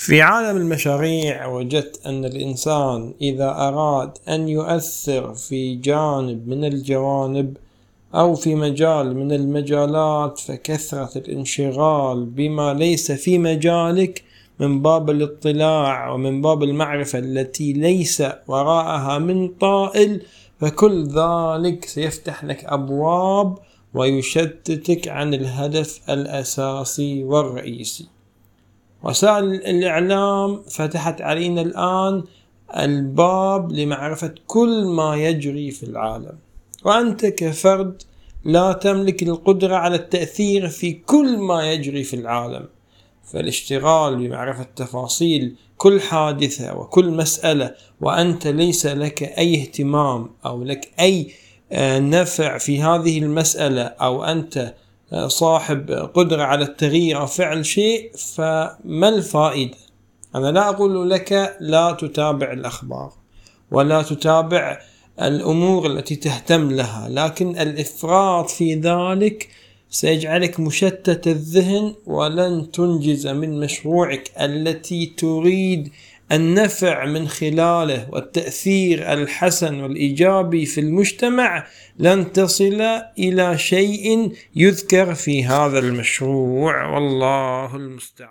في عالم المشاريع وجدت أن الإنسان إذا أراد أن يؤثر في جانب من الجوانب أو في مجال من المجالات فكثرة الانشغال بما ليس في مجالك من باب الاطلاع ومن باب المعرفة التي ليس وراءها من طائل فكل ذلك سيفتح لك أبواب ويشتتك عن الهدف الأساسي والرئيسي. وسائل الإعلام فتحت علينا الآن الباب لمعرفة كل ما يجري في العالم. وأنت كفرد لا تملك القدرة على التأثير في كل ما يجري في العالم. فالاشتغال بمعرفة تفاصيل كل حادثة وكل مسألة وأنت ليس لك أي اهتمام أو لك أي آه، نفع في هذه المسألة أو أنت صاحب قدرة على التغيير أو فعل شيء فما الفائدة؟ أنا لا أقول لك لا تتابع الأخبار ولا تتابع الأمور التي تهتم لها لكن الإفراط في ذلك سيجعلك مشتت الذهن ولن تنجز من مشروعك التي تريد النفع من خلاله والتأثير الحسن والإيجابي في المجتمع لن تصل إلى شيء يذكر في هذا المشروع. والله المستعان.